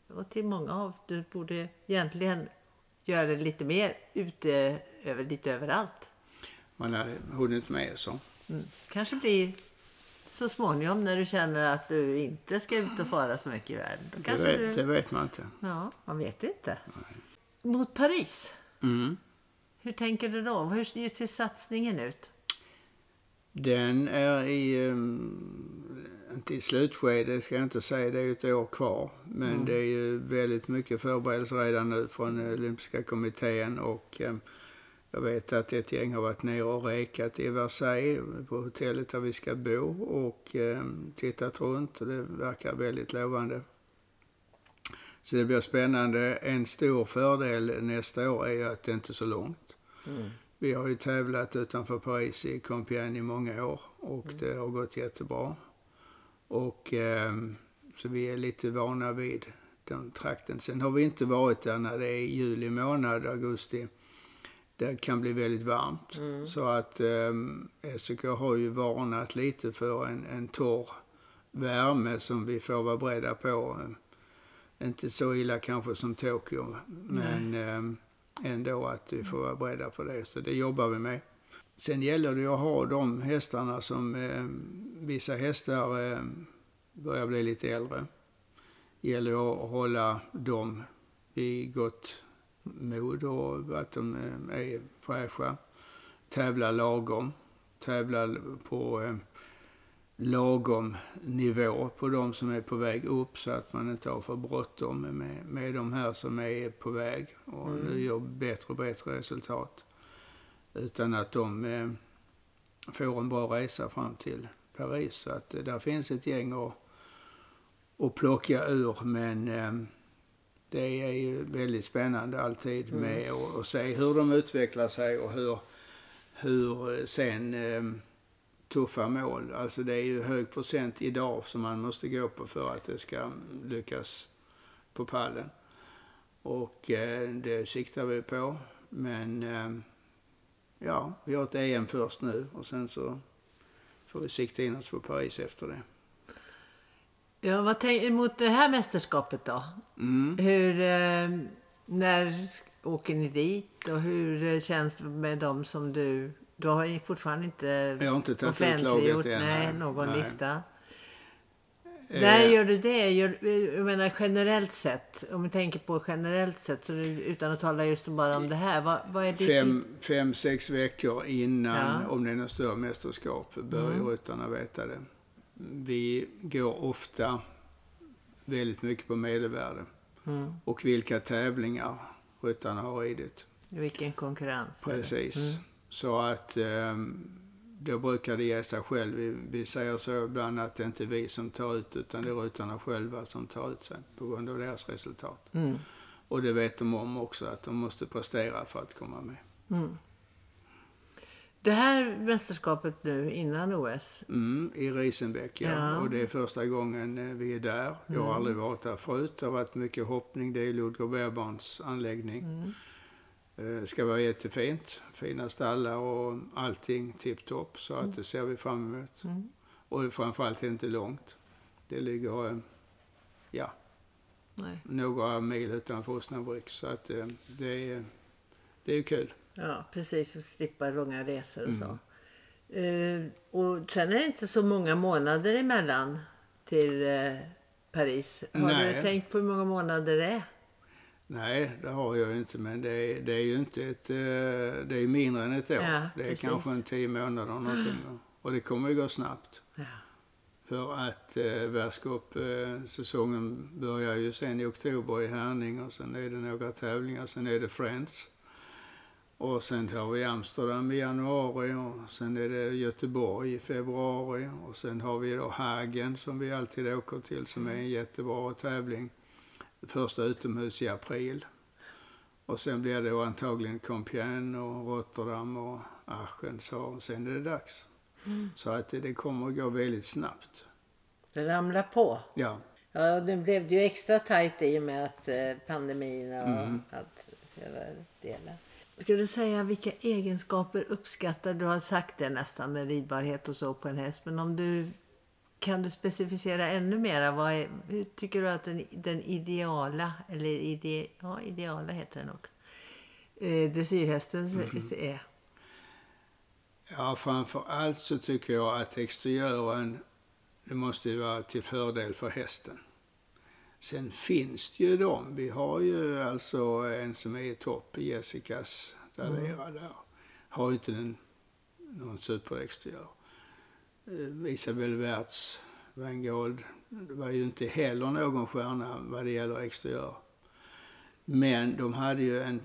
Och till många av, du borde egentligen göra det lite mer ute över lite överallt.
man har hunnit med så.
Mm. Kanske blir så småningom när du känner att du inte ska ut och fara så mycket i världen. Då
Det
kanske
vet,
du...
det vet man inte.
Ja, man vet inte. Mot Paris,
Mm.
hur tänker du då? Hur ser satsningen ut?
Den är i, um, inte i slutskedet ska jag inte säga, det är ju ett år kvar. Men det är ju väldigt mycket förberedelser redan nu från Olympiska kommittén och um, jag vet att ett gäng har varit nere och rekat i Versailles på hotellet där vi ska bo och um, tittat runt och det verkar väldigt lovande. Så det blir spännande. En stor fördel nästa år är ju att det inte är så långt. Vi har ju tävlat utanför Paris i Compiègne i många år och det har gått jättebra. Och ehm, så vi är lite vana vid den trakten. Sen har vi inte varit där när det är juli månad, augusti. Det kan bli väldigt varmt. Så att um, SOK har ju varnat lite för en, en torr värme som vi får vara beredda på. Inte så illa kanske som Tokyo, men ehm, ändå att vi får vara beredda på det. Så det jobbar vi med. Sen gäller det att ha de hästarna som, eh, vissa hästar eh, börjar bli lite äldre. gäller att hålla dem vid gott mod och att de eh, är fräscha. Tävla lagom. Tävla på eh, lagom nivå på de som är på väg upp så att man inte har för bråttom med, med de här som är på väg och mm. nu gör bättre och bättre resultat. Utan att de eh, får en bra resa fram till Paris. Så att eh, där finns ett gäng att, att plocka ur men eh, det är ju väldigt spännande alltid mm. med att, att se hur de utvecklar sig och hur, hur sen eh, tuffa mål. Alltså det är ju hög procent idag som man måste gå på för att det ska lyckas på pallen. Och eh, det siktar vi på. Men eh, ja, vi har ett EM först nu och sen så får vi sikta in oss på Paris efter det.
Ja, vad tänker mot det här mästerskapet då? Mm. Hur, eh, när åker ni dit och hur känns det med dem som du du har ju fortfarande inte,
jag har inte offentliggjort
nej, någon nej. lista. Eh. Där gör du det. Gör, jag menar generellt sett. Om vi tänker på generellt sett. Så utan att tala just bara om det här. Vad, vad är
fem, fem, sex veckor innan, ja. om det är något större mästerskap, börjar mm. ryttarna veta det. Vi går ofta väldigt mycket på medelvärde. Mm. Och vilka tävlingar ryttarna har ridit.
Vilken konkurrens.
Precis. Mm. Så att eh, då brukar det ge sig själv. Vi, vi säger så ibland att det inte är vi som tar ut utan det är ryttarna själva som tar ut sig på grund av deras resultat. Mm. Och det vet de om också att de måste prestera för att komma med. Mm.
Det här mästerskapet nu innan OS?
Mm, I Riesenbeck ja. ja. Och det är första gången eh, vi är där. Jag har mm. aldrig varit där förut. Det har varit mycket hoppning. Det är Ludger Berbarns anläggning. Mm. Det eh, ska vara jättefint. Fina stallar och allting tipptopp. Så att mm. det ser vi fram emot. Mm. Och framförallt är det inte långt. Det ligger, eh, ja, Nej. några mil utanför Osnabrück. Så att det är, det är kul.
Ja, precis. Och slippa långa resor och mm. så. Uh, och sen är det inte så många månader emellan till uh, Paris. Har Nej. du tänkt på hur många månader det är?
Nej, det har jag inte. Men det är, det är ju inte ett... Eh, det är mindre än ett år. Ja, det är precis. kanske en tio månader någonting. Och det kommer ju gå snabbt. Ja. För att eh, världscupsäsongen eh, börjar ju sen i oktober i Härning och sen är det några tävlingar. Sen är det Friends. Och sen har vi Amsterdam i januari och sen är det Göteborg i februari. Och sen har vi då Hagen som vi alltid åker till som är en jättebra tävling första utomhus i april. Och sen blir det antagligen Compiègne och Rotterdam och Aachen. Så sen är det dags. Mm. Så att det, det kommer att gå väldigt snabbt.
Det ramlar på.
Ja.
Ja, nu blev det ju extra tajt i och med att eh, pandemin och mm. allt hela delen. Ska du säga vilka egenskaper uppskattar du? har sagt det nästan med ridbarhet och så på en häst. Men om du kan du specificera ännu mera? Vad är, hur tycker du att den, den ideala, eller ide, ja, ideala heter den nog, eh, dressyrhästen mm. är?
Ja, framför allt så tycker jag att exteriören, det måste ju vara till fördel för hästen. Sen finns det ju de. Vi har ju alltså en som är i topp, Jessicas Dalera mm. där. Har ju inte den, någon superexteriör. Eh, Isabel Wertz, Vangold, var ju inte heller någon stjärna vad det gäller exteriör. Men de hade ju en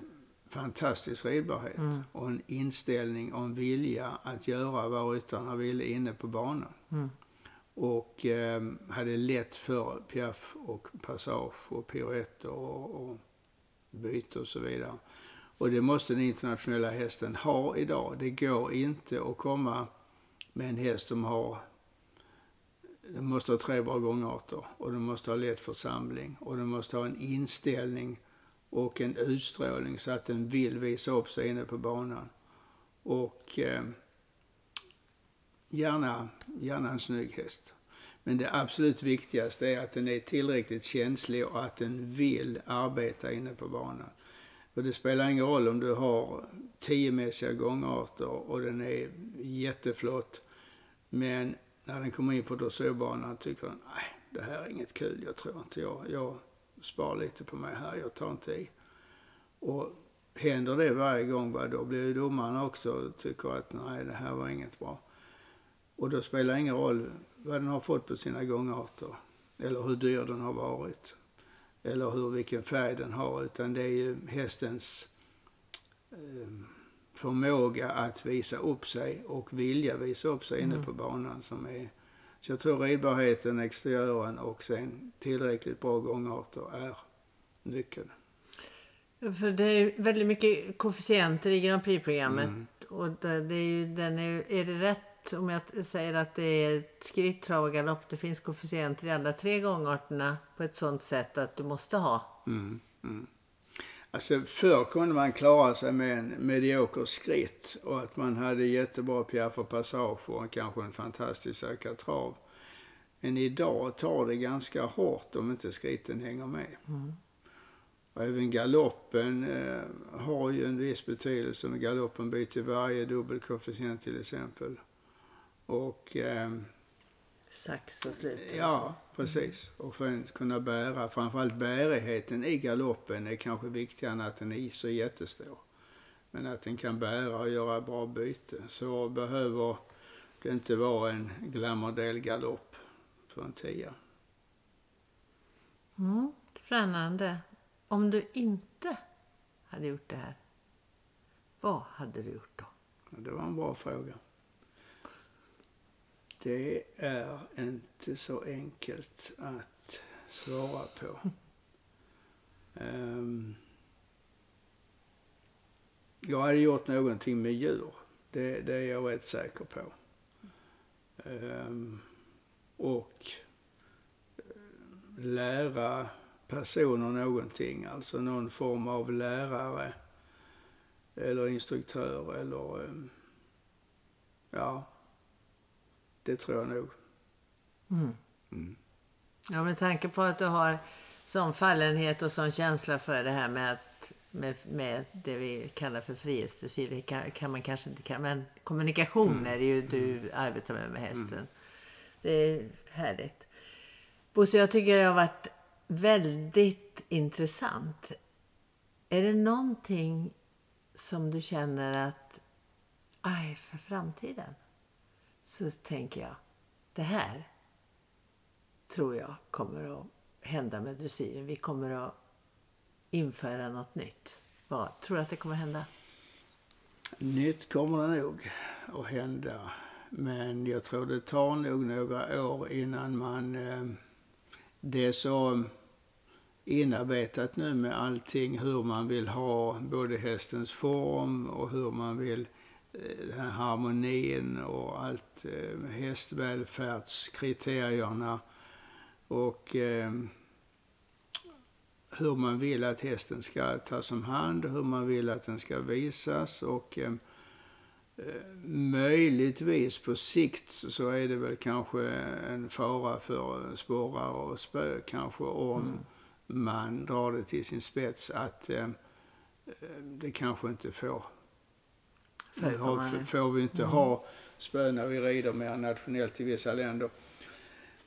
fantastisk ridbarhet mm. och en inställning och en vilja att göra vad ryttarna ville inne på banan. Mm. Och eh, hade lätt för piaff och passage och piruetter och, och byte och så vidare. Och det måste den internationella hästen ha idag. Det går inte att komma med en häst som har den måste ha tre bra gångarter och den måste ha lätt församling och den måste ha en inställning och en utstrålning så att den vill visa upp sig inne på banan. Och eh, gärna, gärna en snygg häst. Men det absolut viktigaste är att den är tillräckligt känslig och att den vill arbeta inne på banan. Och det spelar ingen roll om du har tiomässiga gångarter och den är jätteflott. Men när den kommer in på dressyrbanan tycker den, nej det här är inget kul, jag tror inte jag, jag spar lite på mig här, jag tar inte i. Och händer det varje gång, då blir ju domaren också tycker att nej det här var inget bra. Och då spelar det ingen roll vad den har fått på sina gångarter. Eller hur dyr den har varit. Eller hur, vilken färg den har. Utan det är ju hästens eh, förmåga att visa upp sig och vilja visa upp sig mm. inne på banan som är... Så jag tror ridbarheten, exteriören och sen tillräckligt bra gångarter är nyckeln.
För det är väldigt mycket koefficienter i Grand Prix-programmet. Mm. Och det, är ju, den är, är det rätt om jag säger att det är skritt, trav och galopp. Det finns koefficienter i alla tre gångarterna på ett sånt sätt att du måste ha.
Mm. Mm. Alltså förr kunde man klara sig med en medioker skritt och att man hade jättebra piaff och passage och kanske en fantastisk säker trav. Men idag tar det ganska hårt om inte skritten hänger med. Mm. Och även galoppen eh, har ju en viss betydelse. Galoppen byter varje dubbelkoefficient till exempel. Och... Eh,
Sax och slut.
Ja, precis. Och för att kunna bära, framförallt bärigheten i galoppen är kanske viktigare än att den är så jättestor. Men att den kan bära och göra bra byte. Så behöver det inte vara en glamourdel galopp för en tia.
Mm, spännande. Om du inte hade gjort det här, vad hade du gjort då?
Det var en bra fråga. Det är inte så enkelt att svara på. Um, jag hade gjort någonting med djur. Det, det är jag rätt säker på. Um, och eh, lära personer någonting. Alltså någon form av lärare eller instruktör eller um, ja, det tror jag nog.
Mm. Mm. Ja, med tanke på att du har sån fallenhet och sån känsla för det här med att med, med det vi kallar för frihetsdressyr. Det kan, kan, man kanske inte kan, men kommunikation mm. är det ju du mm. arbetar med med hästen. Mm. Det är härligt. Bosse, jag tycker det har varit väldigt intressant. Är det någonting som du känner att, aj, för framtiden? Så tänker jag, det här tror jag kommer att hända med dressyren. Vi kommer att införa något nytt. Vad tror du att det kommer att hända?
Nytt kommer det nog att hända. Men jag tror det tar nog några år innan man... Eh, det är så inarbetat nu med allting hur man vill ha både hästens form och hur man vill den här harmonin och allt, eh, hästvälfärdskriterierna och eh, hur man vill att hästen ska tas om hand, hur man vill att den ska visas och eh, eh, möjligtvis på sikt så är det väl kanske en fara för sporrar och spö kanske om mm. man drar det till sin spets att eh, det kanske inte får har, får vi inte mm. ha spö när vi rider mer nationellt i vissa länder.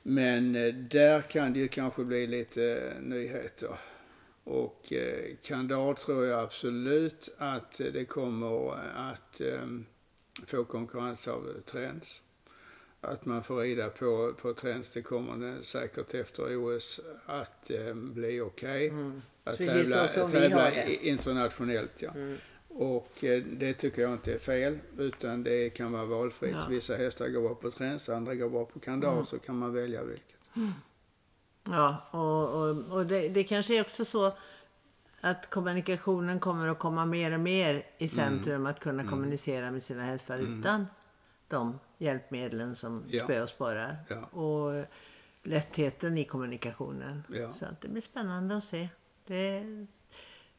Men eh, där kan det ju kanske bli lite eh, nyheter. Och eh, tror jag absolut att det kommer att eh, få konkurrens av Trends. Att man får rida på, på Trends, det kommer det säkert efter OS att eh, bli okej. Okay. Mm. Att tävla, tävla internationellt ja. Mm. Och eh, det tycker jag inte är fel, utan det kan vara valfritt. Ja. Vissa hästar går bra på träns, andra går bra på kandar, mm. så kan man välja vilket. Mm.
Ja, och, och, och det, det kanske är också så att kommunikationen kommer att komma mer och mer i mm. centrum. Mm. Att kunna mm. kommunicera med sina hästar mm. utan de hjälpmedlen som ja. spö och sporrar. Ja. Och lättheten i kommunikationen. Ja. Så att det blir spännande att se. Det,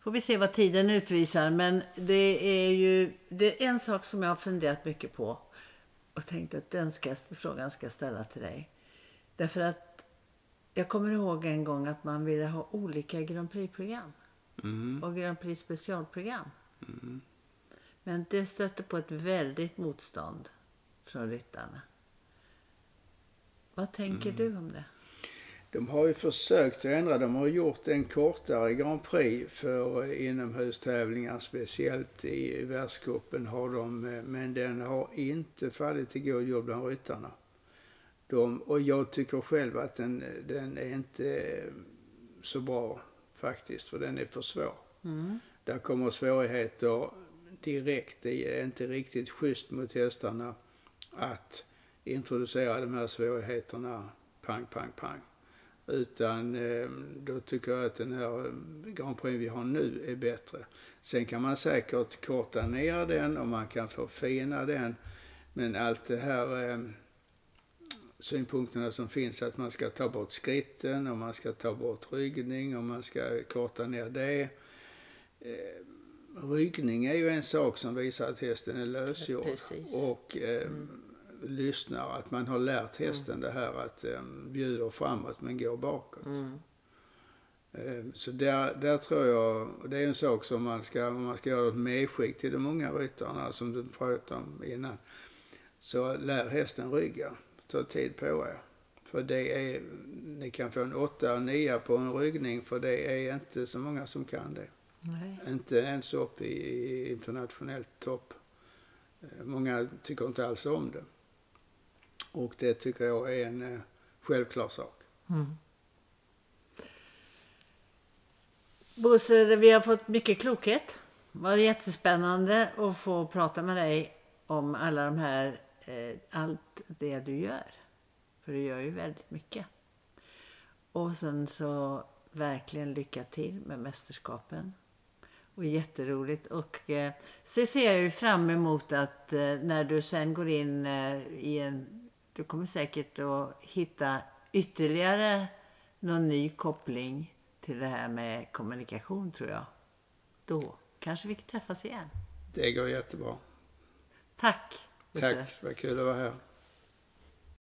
Får vi se vad tiden utvisar. Men det är ju det är en sak som jag har funderat mycket på. Och tänkt att den ska, frågan ska ställa till dig. Därför att jag kommer ihåg en gång att man ville ha olika Grand Prix-program.
Mm.
och Grand Prix specialprogram. Men det stötte på ett väldigt motstånd från ryttarna. Vad tänker du om det?
De har ju försökt att ändra. De har gjort en kortare Grand Prix för inomhustävlingar, speciellt i världscupen har de, men den har inte fallit i god jord bland ryttarna. De, och jag tycker själv att den, den är inte så bra faktiskt, för den är för svår.
Mm.
Där kommer svårigheter direkt. Det är inte riktigt schysst mot hästarna att introducera de här svårigheterna pang, pang, pang. Utan eh, då tycker jag att den här eh, Grand Prix vi har nu är bättre. Sen kan man säkert korta ner den och man kan förfina den. Men allt det här eh, synpunkterna som finns att man ska ta bort skritten och man ska ta bort ryggning och man ska korta ner det. Eh, ryggning är ju en sak som visar att hästen är lösgjord.
Precis.
Och eh, lyssnar, att man har lärt hästen det här att eh, bjuder framåt men går bakåt.
Mm.
Eh, Så där, där tror jag, och det är en sak som man ska, om man ska göra ett medskick till de unga ryttarna som du pratade om innan. Så lär hästen rygga. Ta tid på er. För det är, ni kan få en åtta, nia på en ryggning för det är inte så många som kan det.
Nej.
Inte ens upp i, i internationellt topp. Eh, Många tycker inte alls om det. Och det tycker jag är en eh, självklar sak.
Mm. Bosse, vi har fått mycket klokhet. Det var jättespännande att få prata med dig om alla de här, eh, allt det du gör. För du gör ju väldigt mycket. Och sen så verkligen lycka till med mästerskapen. Och jätteroligt. Och eh, så ser jag ju fram emot att eh, när du sen går in eh, i en... Du kommer säkert att hitta ytterligare någon ny koppling till det här med kommunikation tror jag. Då kanske vi kan träffas igen.
Det går jättebra.
Tack!
Tack, var kul att vara här.